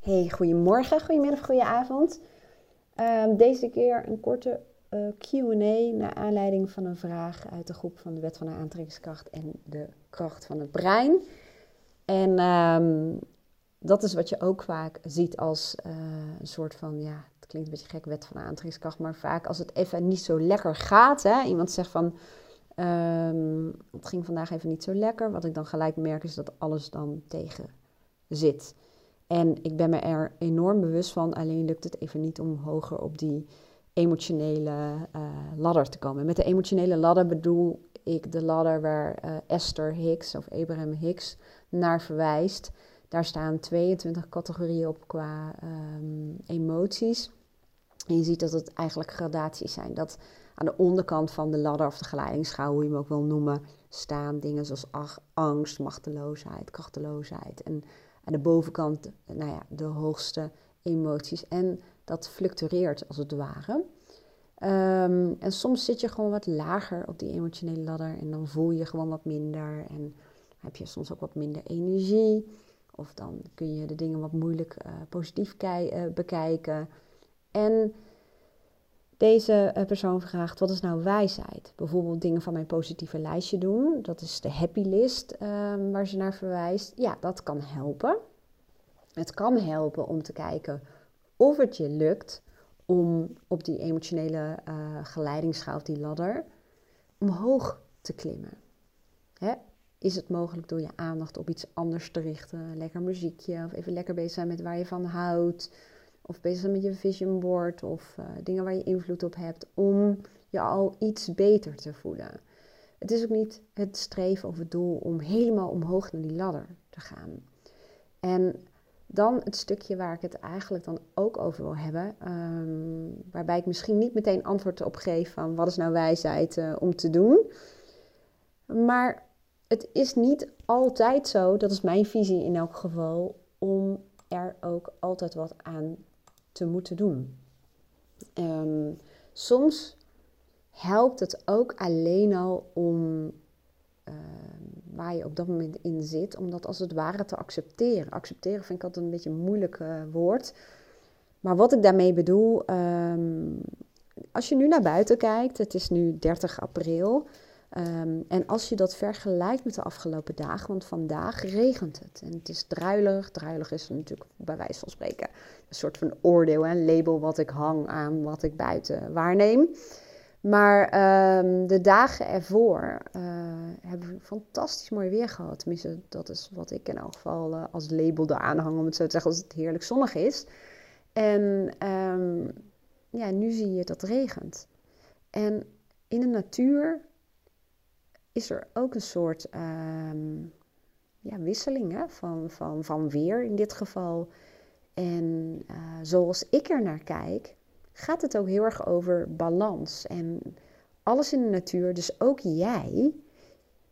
Hey, goedemorgen, goedemiddag, goedenavond. Um, deze keer een korte uh, Q&A naar aanleiding van een vraag uit de groep van de Wet van de Aantrekkingskracht en de kracht van het brein. En um, dat is wat je ook vaak ziet als uh, een soort van, ja, het klinkt een beetje gek, Wet van de Aantrekkingskracht, maar vaak als het even niet zo lekker gaat. Hè? Iemand zegt van, um, het ging vandaag even niet zo lekker. Wat ik dan gelijk merk is dat alles dan tegen zit. En ik ben me er enorm bewust van, alleen lukt het even niet om hoger op die emotionele uh, ladder te komen. Met de emotionele ladder bedoel ik de ladder waar uh, Esther Hicks of Abraham Hicks naar verwijst. Daar staan 22 categorieën op qua um, emoties. En je ziet dat het eigenlijk gradaties zijn. Dat aan de onderkant van de ladder of de geleidingsschaal, hoe je hem ook wil noemen, staan dingen zoals angst, machteloosheid, krachteloosheid. En aan de bovenkant, nou ja, de hoogste emoties. En dat fluctueert als het ware. Um, en soms zit je gewoon wat lager op die emotionele ladder en dan voel je gewoon wat minder en heb je soms ook wat minder energie. Of dan kun je de dingen wat moeilijk uh, positief uh, bekijken. En deze uh, persoon vraagt: wat is nou wijsheid? Bijvoorbeeld dingen van mijn positieve lijstje doen. Dat is de happy list um, waar ze naar verwijst. Ja, dat kan helpen. Het kan helpen om te kijken of het je lukt om op die emotionele uh, geleidingsschaal, die ladder, omhoog te klimmen. Hè? Is het mogelijk door je aandacht op iets anders te richten? Lekker muziekje of even lekker bezig zijn met waar je van houdt. Of bezig met je vision board of uh, dingen waar je invloed op hebt om je al iets beter te voelen. Het is ook niet het streven of het doel om helemaal omhoog naar die ladder te gaan. En dan het stukje waar ik het eigenlijk dan ook over wil hebben, um, waarbij ik misschien niet meteen antwoord op geef van wat is nou wijsheid uh, om te doen. Maar het is niet altijd zo, dat is mijn visie in elk geval, om er ook altijd wat aan te moeten doen. Um, soms helpt het ook alleen al om uh, waar je op dat moment in zit, om dat als het ware te accepteren. Accepteren vind ik altijd een beetje een moeilijk uh, woord. Maar wat ik daarmee bedoel, um, als je nu naar buiten kijkt, het is nu 30 april. Um, en als je dat vergelijkt met de afgelopen dagen, want vandaag regent het. En het is druilig. Druilig is natuurlijk bij wijze van spreken een soort van oordeel en label wat ik hang aan wat ik buiten waarneem. Maar um, de dagen ervoor uh, hebben we fantastisch mooi weer gehad. Tenminste, dat is wat ik in elk geval uh, als label eraan hang, om het zo te zeggen, als het heerlijk zonnig is. En um, ja, nu zie je dat het regent. En in de natuur is er ook een soort um, ja, wisseling hè, van, van, van weer in dit geval. En uh, zoals ik er naar kijk, gaat het ook heel erg over balans. En alles in de natuur, dus ook jij,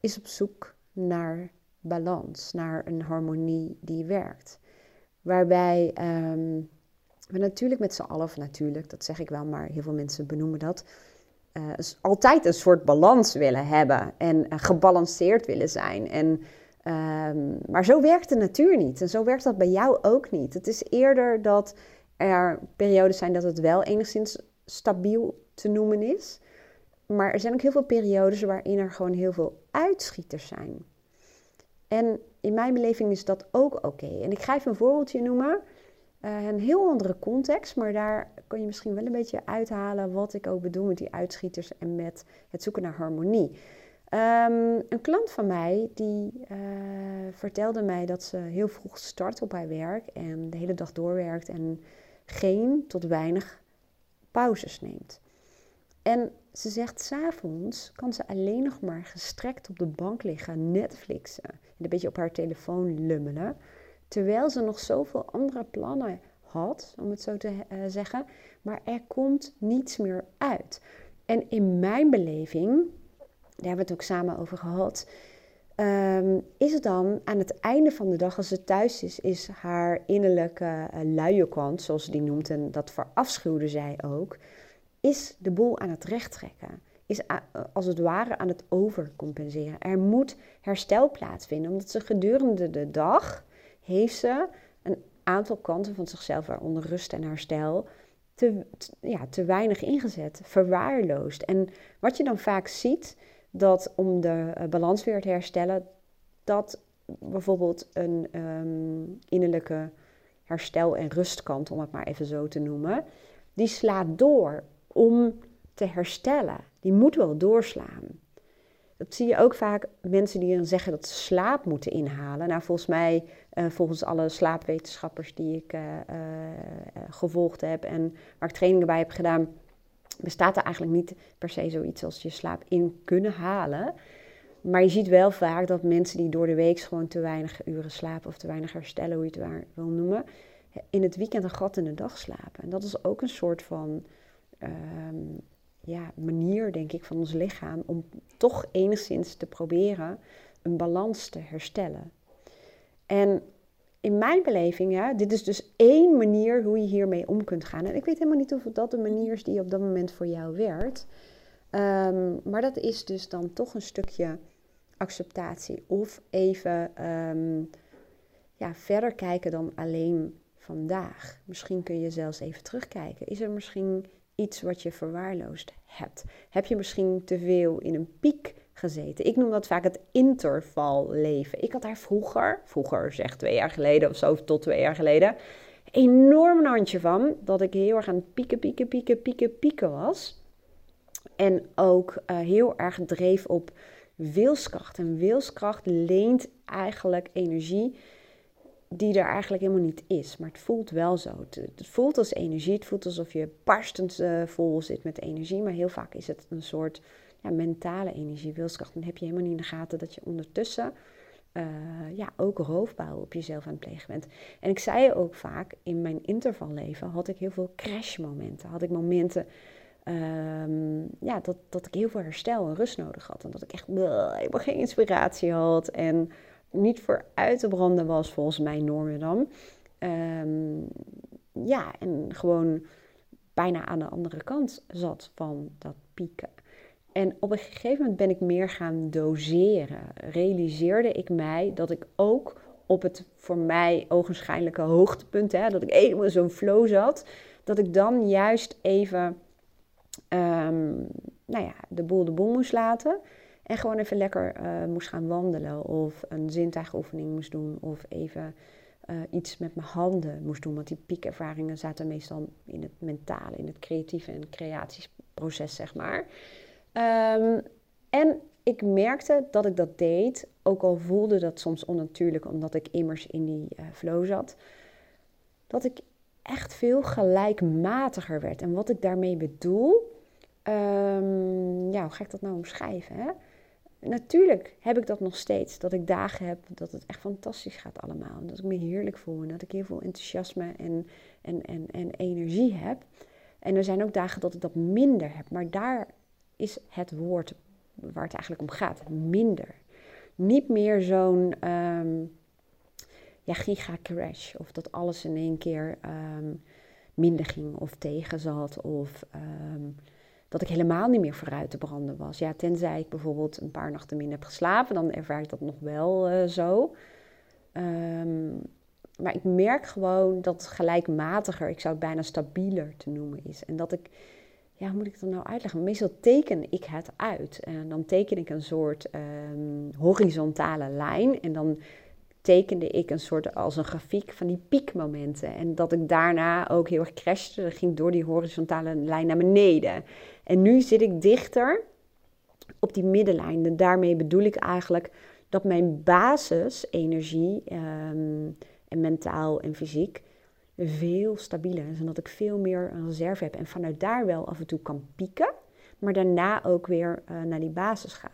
is op zoek naar balans, naar een harmonie die werkt. Waarbij um, we natuurlijk met z'n allen, natuurlijk, dat zeg ik wel, maar heel veel mensen benoemen dat, uh, altijd een soort balans willen hebben en uh, gebalanceerd willen zijn. En, um, maar zo werkt de natuur niet. En zo werkt dat bij jou ook niet. Het is eerder dat er periodes zijn dat het wel enigszins stabiel te noemen is. Maar er zijn ook heel veel periodes waarin er gewoon heel veel uitschieters zijn. En in mijn beleving is dat ook oké. En ik ga even een voorbeeldje noemen. Uh, een heel andere context, maar daar kan je misschien wel een beetje uithalen wat ik ook bedoel met die uitschieters en met het zoeken naar harmonie. Um, een klant van mij die uh, vertelde mij dat ze heel vroeg start op haar werk en de hele dag doorwerkt en geen tot weinig pauzes neemt. En ze zegt, s'avonds kan ze alleen nog maar gestrekt op de bank liggen, Netflixen en een beetje op haar telefoon lummelen. Terwijl ze nog zoveel andere plannen had, om het zo te uh, zeggen. Maar er komt niets meer uit. En in mijn beleving, daar hebben we het ook samen over gehad, um, is het dan aan het einde van de dag, als ze thuis is, is haar innerlijke uh, luie kant, zoals ze die noemt, en dat verafschuwde zij ook, is de boel aan het rechttrekken. Is als het ware aan het overcompenseren. Er moet herstel plaatsvinden, omdat ze gedurende de dag heeft ze een aantal kanten van zichzelf, waaronder rust en herstel, te, ja, te weinig ingezet, verwaarloosd. En wat je dan vaak ziet, dat om de uh, balans weer te herstellen, dat bijvoorbeeld een um, innerlijke herstel- en rustkant, om het maar even zo te noemen, die slaat door om te herstellen. Die moet wel doorslaan. Dat zie je ook vaak mensen die dan zeggen dat ze slaap moeten inhalen. Nou, volgens mij, uh, volgens alle slaapwetenschappers die ik uh, uh, gevolgd heb en waar ik trainingen bij heb gedaan, bestaat er eigenlijk niet per se zoiets als je slaap in kunnen halen. Maar je ziet wel vaak dat mensen die door de week gewoon te weinig uren slapen of te weinig herstellen, hoe je het wil noemen, in het weekend een gat in de dag slapen. En dat is ook een soort van um, ja, manier, denk ik, van ons lichaam om toch enigszins te proberen een balans te herstellen. En in mijn beleving, ja, dit is dus één manier hoe je hiermee om kunt gaan. En ik weet helemaal niet of dat de manier is die op dat moment voor jou werkt. Um, maar dat is dus dan toch een stukje acceptatie. Of even um, ja, verder kijken dan alleen vandaag. Misschien kun je zelfs even terugkijken. Is er misschien iets wat je verwaarloosd hebt? Heb je misschien te veel in een piek gezeten? Ik noem dat vaak het intervalleven. Ik had daar vroeger, vroeger zeg twee jaar geleden of zo, tot twee jaar geleden, enorm een handje van. Dat ik heel erg aan het pieken, pieken, pieken, pieken, pieken was. En ook uh, heel erg dreef op wilskracht. En wilskracht leent eigenlijk energie die er eigenlijk helemaal niet is. Maar het voelt wel zo. Het, voelt als energie. Het voelt alsof je barstend uh, vol zit met energie. Maar heel vaak is het een soort ja, mentale energie, wilskracht. Dan heb je helemaal niet in de gaten dat je ondertussen uh, ja, ook roofbouw op jezelf aan het plegen bent. En ik zei ook vaak, in mijn intervalleven had ik heel veel crashmomenten. Had ik momenten um, ja, dat, dat ik heel veel herstel en rust nodig had. En dat ik echt helemaal geen inspiratie had. En niet voor uit te branden was volgens mijn normen dan. Um, ja, en gewoon bijna aan de andere kant zat van dat pieken. En op een gegeven moment ben ik meer gaan doseren. Realiseerde ik mij dat ik ook op het voor mij ogenschijnlijke hoogtepunt, hè, dat ik in zo'n flow zat, dat ik dan juist even um, nou ja, de boel de boel moest laten. En gewoon even lekker uh, moest gaan wandelen of een zintuigoefening moest doen of even uh, iets met mijn handen moest doen. Want die piekervaringen zaten meestal in het mentale, in het creatieve en creatieproces, zeg maar. Um, en ik merkte dat ik dat deed, ook al voelde dat soms onnatuurlijk, omdat ik immers in die uh, flow zat, dat ik echt veel gelijkmatiger werd. En wat ik daarmee bedoel, um, ja, hoe ga ik dat nou omschrijven? Hè? Natuurlijk heb ik dat nog steeds. Dat ik dagen heb dat het echt fantastisch gaat allemaal. Dat ik me heerlijk voel en dat ik heel veel enthousiasme en, en, en, en energie heb. En er zijn ook dagen dat ik dat minder heb. Maar daar is het woord waar het eigenlijk om gaat. Minder. Niet meer zo'n um, ja, giga-crash. Of dat alles in één keer um, minder ging of tegen zat. Of... Um, dat ik helemaal niet meer vooruit te branden was. Ja, tenzij ik bijvoorbeeld een paar nachten minder heb geslapen, dan ervaar ik dat nog wel uh, zo. Um, maar ik merk gewoon dat gelijkmatiger, ik zou het bijna stabieler te noemen is. En dat ik, ja, hoe moet ik dat nou uitleggen? Meestal teken ik het uit. En dan teken ik een soort um, horizontale lijn. En dan tekende ik een soort als een grafiek van die piekmomenten. En dat ik daarna ook heel erg crashte. Dat ging door die horizontale lijn naar beneden. En nu zit ik dichter op die middenlijn. En daarmee bedoel ik eigenlijk dat mijn basisenergie, um, en mentaal en fysiek, veel stabieler is. En dat ik veel meer een reserve heb. En vanuit daar wel af en toe kan pieken. Maar daarna ook weer uh, naar die basis ga.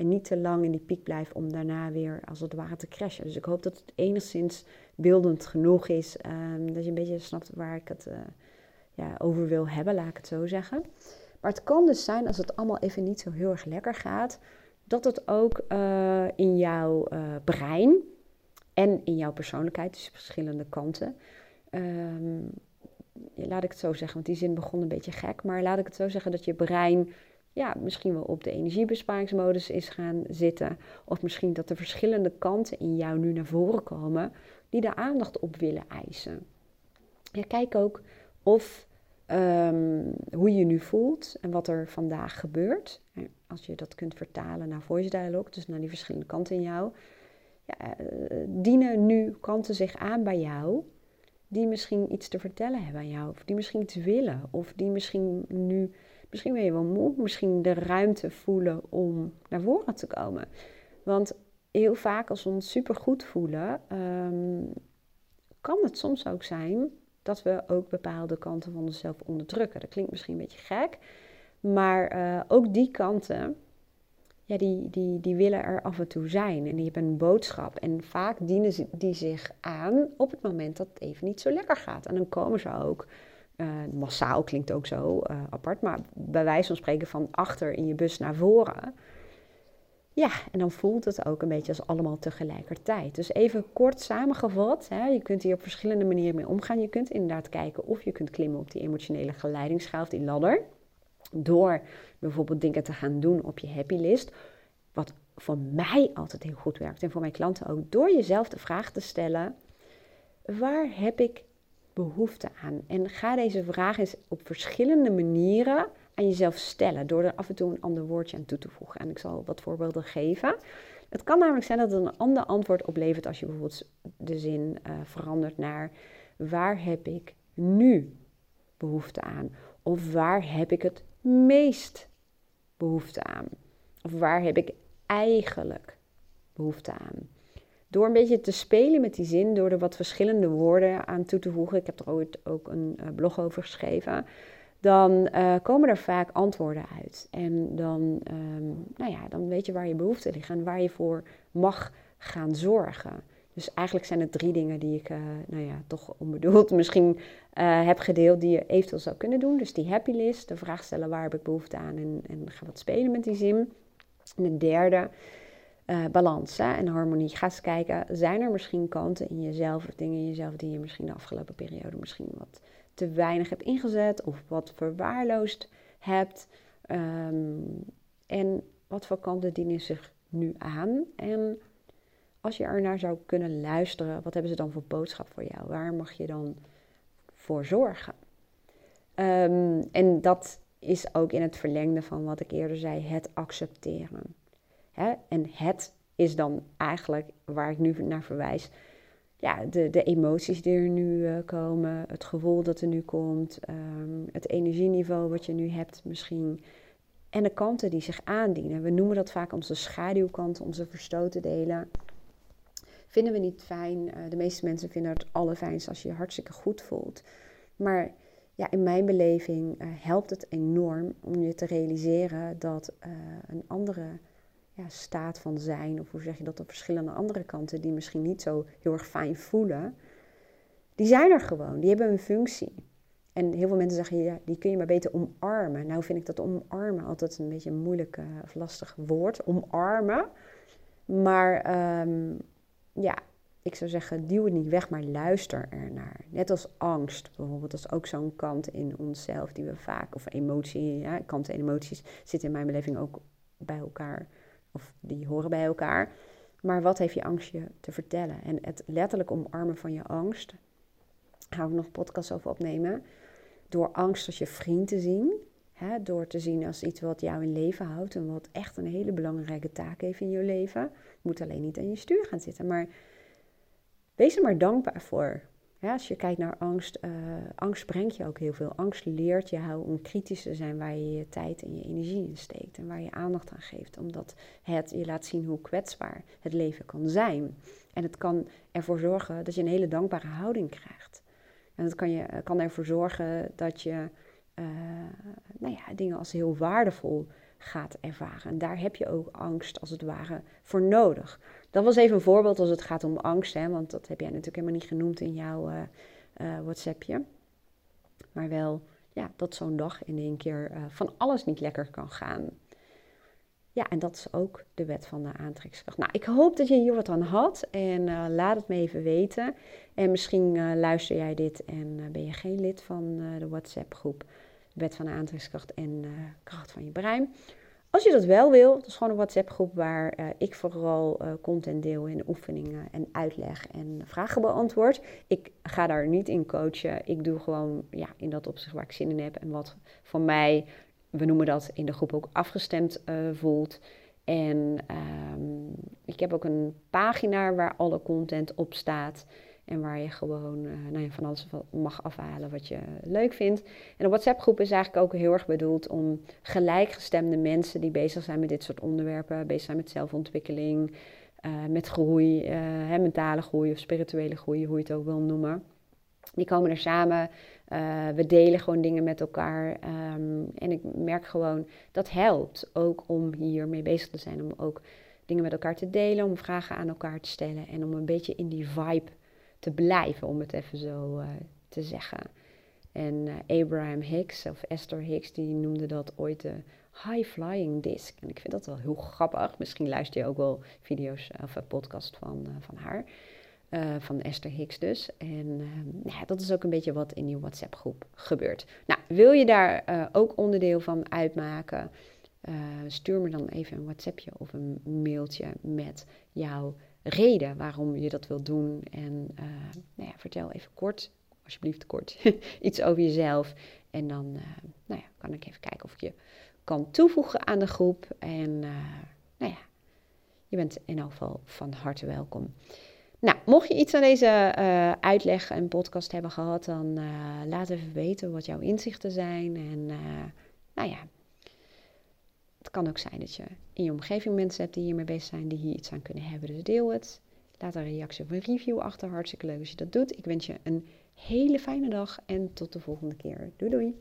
En niet te lang in die piek blijf om daarna weer als het ware te crashen. Dus ik hoop dat het enigszins beeldend genoeg is. Um, dat je een beetje snapt waar ik het uh, ja, over wil hebben, laat ik het zo zeggen. Maar het kan dus zijn als het allemaal even niet zo heel erg lekker gaat, dat het ook uh, in jouw uh, brein en in jouw persoonlijkheid, dus verschillende kanten. Um, laat ik het zo zeggen, want die zin begon een beetje gek, maar laat ik het zo zeggen dat je brein ja, misschien wel op de energiebesparingsmodus is gaan zitten. Of misschien dat er verschillende kanten in jou nu naar voren komen die de aandacht op willen eisen. Ja, kijk ook of ehm, hoe je nu voelt en wat er vandaag gebeurt. Als je dat kunt vertalen naar voice dialogue, dus naar die verschillende kanten in jou. Ja, uh, dienen nu kanten zich aan bij jou die misschien iets te vertellen hebben aan jou, of die misschien iets willen, of die misschien nu, misschien ben je wel moe, misschien de ruimte voelen om naar voren te komen. Want heel vaak als we ons supergoed voelen, um, kan het soms ook zijn dat we ook bepaalde kanten van onszelf onderdrukken. Dat klinkt misschien een beetje gek, maar uh, ook die kanten, ja, die, die, die willen er af en toe zijn. En die hebben een boodschap. En vaak dienen die zich aan op het moment dat het even niet zo lekker gaat. En dan komen ze ook. Uh, massaal klinkt ook zo uh, apart, maar bij wijze van spreken van achter in je bus naar voren. Ja, en dan voelt het ook een beetje als allemaal tegelijkertijd. Dus even kort samengevat, hè, je kunt hier op verschillende manieren mee omgaan. Je kunt inderdaad kijken of je kunt klimmen op die emotionele geleidingsschaal, die ladder. Door bijvoorbeeld dingen te gaan doen op je happy list. Wat voor mij altijd heel goed werkt en voor mijn klanten ook. Door jezelf de vraag te stellen: waar heb ik behoefte aan? En ga deze vraag eens op verschillende manieren aan jezelf stellen. Door er af en toe een ander woordje aan toe te voegen. En ik zal wat voorbeelden geven. Het kan namelijk zijn dat het een ander antwoord oplevert als je bijvoorbeeld de zin uh, verandert naar waar heb ik nu behoefte aan? Of waar heb ik het meest behoefte aan? Of waar heb ik eigenlijk behoefte aan? Door een beetje te spelen met die zin, door er wat verschillende woorden aan toe te voegen, ik heb er ooit ook een uh, blog over geschreven, dan uh, komen er vaak antwoorden uit. En dan, um, nou ja, dan weet je waar je behoeften liggen en waar je voor mag gaan zorgen. Dus eigenlijk zijn het drie dingen die ik, uh, nou ja, toch onbedoeld misschien heb gedeeld, die je eventueel zou kunnen doen. Dus die happy list, de vraag stellen waar heb ik behoefte aan en, en ga wat spelen met die zin. En de derde, uh, balans hè, en harmonie. Ga eens kijken, zijn er misschien kanten in jezelf of dingen in jezelf die je misschien de afgelopen periode misschien wat te weinig hebt ingezet of wat verwaarloosd hebt. Um, en wat voor kanten dienen zich nu aan? En als je er naar zou kunnen luisteren, wat hebben ze dan voor boodschap voor jou? Waar mag je dan voor zorgen? Um, en dat is ook in het verlengde van wat ik eerder zei, het accepteren. En het is dan eigenlijk waar ik nu naar verwijs. Ja, de, de emoties die er nu uh, komen, het gevoel dat er nu komt, um, het energieniveau wat je nu hebt misschien. En de kanten die zich aandienen. We noemen dat vaak onze schaduwkanten, onze verstoten delen vinden we niet fijn. Uh, de meeste mensen vinden het allerfijnst als je je hartstikke goed voelt. Maar ja, in mijn beleving uh, helpt het enorm om je te realiseren dat een andere ja, staat van zijn, of hoe zeg je dat op verschillende andere kanten, die misschien niet zo heel erg fijn voelen, die zijn er gewoon, die hebben een functie. En heel veel mensen zeggen, ja, die kun je maar beter omarmen. Nou vind ik dat omarmen altijd een beetje een moeilijk of lastig woord, omarmen. Maar um, ja, ik zou zeggen, duw het niet weg, maar luister ernaar. Net als angst bijvoorbeeld, dat is ook zo'n kant in onszelf die we vaak, of emotie, ja, kanten en emoties zitten in mijn beleving ook bij elkaar, of die horen bij elkaar. Maar wat heeft je angst je te vertellen? En het letterlijk omarmen van je angst, gaan we nog podcast over opnemen, door angst als je vriend te zien, hè, door te zien als iets wat jou in leven houdt en wat echt een hele belangrijke taak heeft in je leven moet alleen niet aan je stuur gaan zitten. Maar wees er maar dankbaar voor. Ja, als je kijkt naar angst, uh, angst brengt je ook heel veel. Angst leert jou om kritisch te zijn waar je je tijd en je energie in steekt en waar je aandacht aan geeft. Omdat het je laat zien hoe kwetsbaar het leven kan zijn. En het kan ervoor zorgen dat je een hele dankbare houding krijgt. En het kan, je, kan ervoor zorgen dat je uh, nou ja, dingen als heel waardevol gaat ervaren. En daar heb je ook angst als het ware voor nodig. Dat was even een voorbeeld als het gaat om angst, hè, want dat heb jij natuurlijk helemaal niet genoemd in jouw uh, uh, WhatsAppje. Maar wel ja, dat zo'n dag in één keer uh, van alles niet lekker kan gaan. Ja, en dat is ook de wet van de aantrekkingskracht. Nou, ik hoop dat je hier wat aan had en laat het me even weten. En misschien luister jij dit en ben je geen lid van de WhatsApp wet van de aantrekkingskracht en uh, kracht van je brein. Als je dat wel wil, dat is gewoon een WhatsApp groep waar uh, ik vooral uh, content deel en oefeningen en uitleg en vragen beantwoord. Ik ga daar niet in coachen. Ik doe gewoon ja, in dat opzicht waar ik zin in heb en wat voor mij, we noemen dat in de groep ook afgestemd voelt. En um, ik heb ook een pagina waar alle content op staat. En waar je gewoon uh, nou ja, van alles mag afhalen wat je leuk vindt. En een WhatsApp-groep is eigenlijk ook heel erg bedoeld om gelijkgestemde mensen die bezig zijn met dit soort onderwerpen, bezig zijn met zelfontwikkeling, uh, met groei, uh, hè, mentale groei of spirituele groei, hoe je het ook wil noemen. Die komen er samen. we delen gewoon dingen met elkaar. Um, en ik merk gewoon dat helpt ook om hiermee bezig te zijn. Om ook dingen met elkaar te delen, om vragen aan elkaar te stellen en om een beetje in die vibe te blijven, om het even zo uh, te zeggen. En uh, Abraham Hicks, of Esther Hicks, die noemde dat ooit de high flying disc. En ik vind dat wel heel grappig. Misschien luister je ook wel video's of een podcast van, van haar. van Esther Hicks dus. En ja, dat is ook een beetje wat in die WhatsApp groep gebeurt. Nou, wil je daar ook onderdeel van uitmaken? stuur me dan even een WhatsAppje of een mailtje met jouw reden waarom je dat wilt doen. En uh, nou ja, vertel even kort, alsjeblieft kort, iets over jezelf. En dan uh, nou ja, kan ik even kijken of ik je kan toevoegen aan de groep. En uh, nou ja, je bent in elk geval van harte welkom. Nou, mocht je iets aan deze uitleg en podcast hebben gehad, dan laat even weten wat jouw inzichten zijn. En nou ja, het kan ook zijn dat je in je omgeving mensen hebt die hiermee bezig zijn, die hier iets aan kunnen hebben. Dus deel het. Laat een reactie of een review achter. Hartstikke leuk als je dat doet. Ik wens je een hele fijne dag en tot de volgende keer. Doei doei!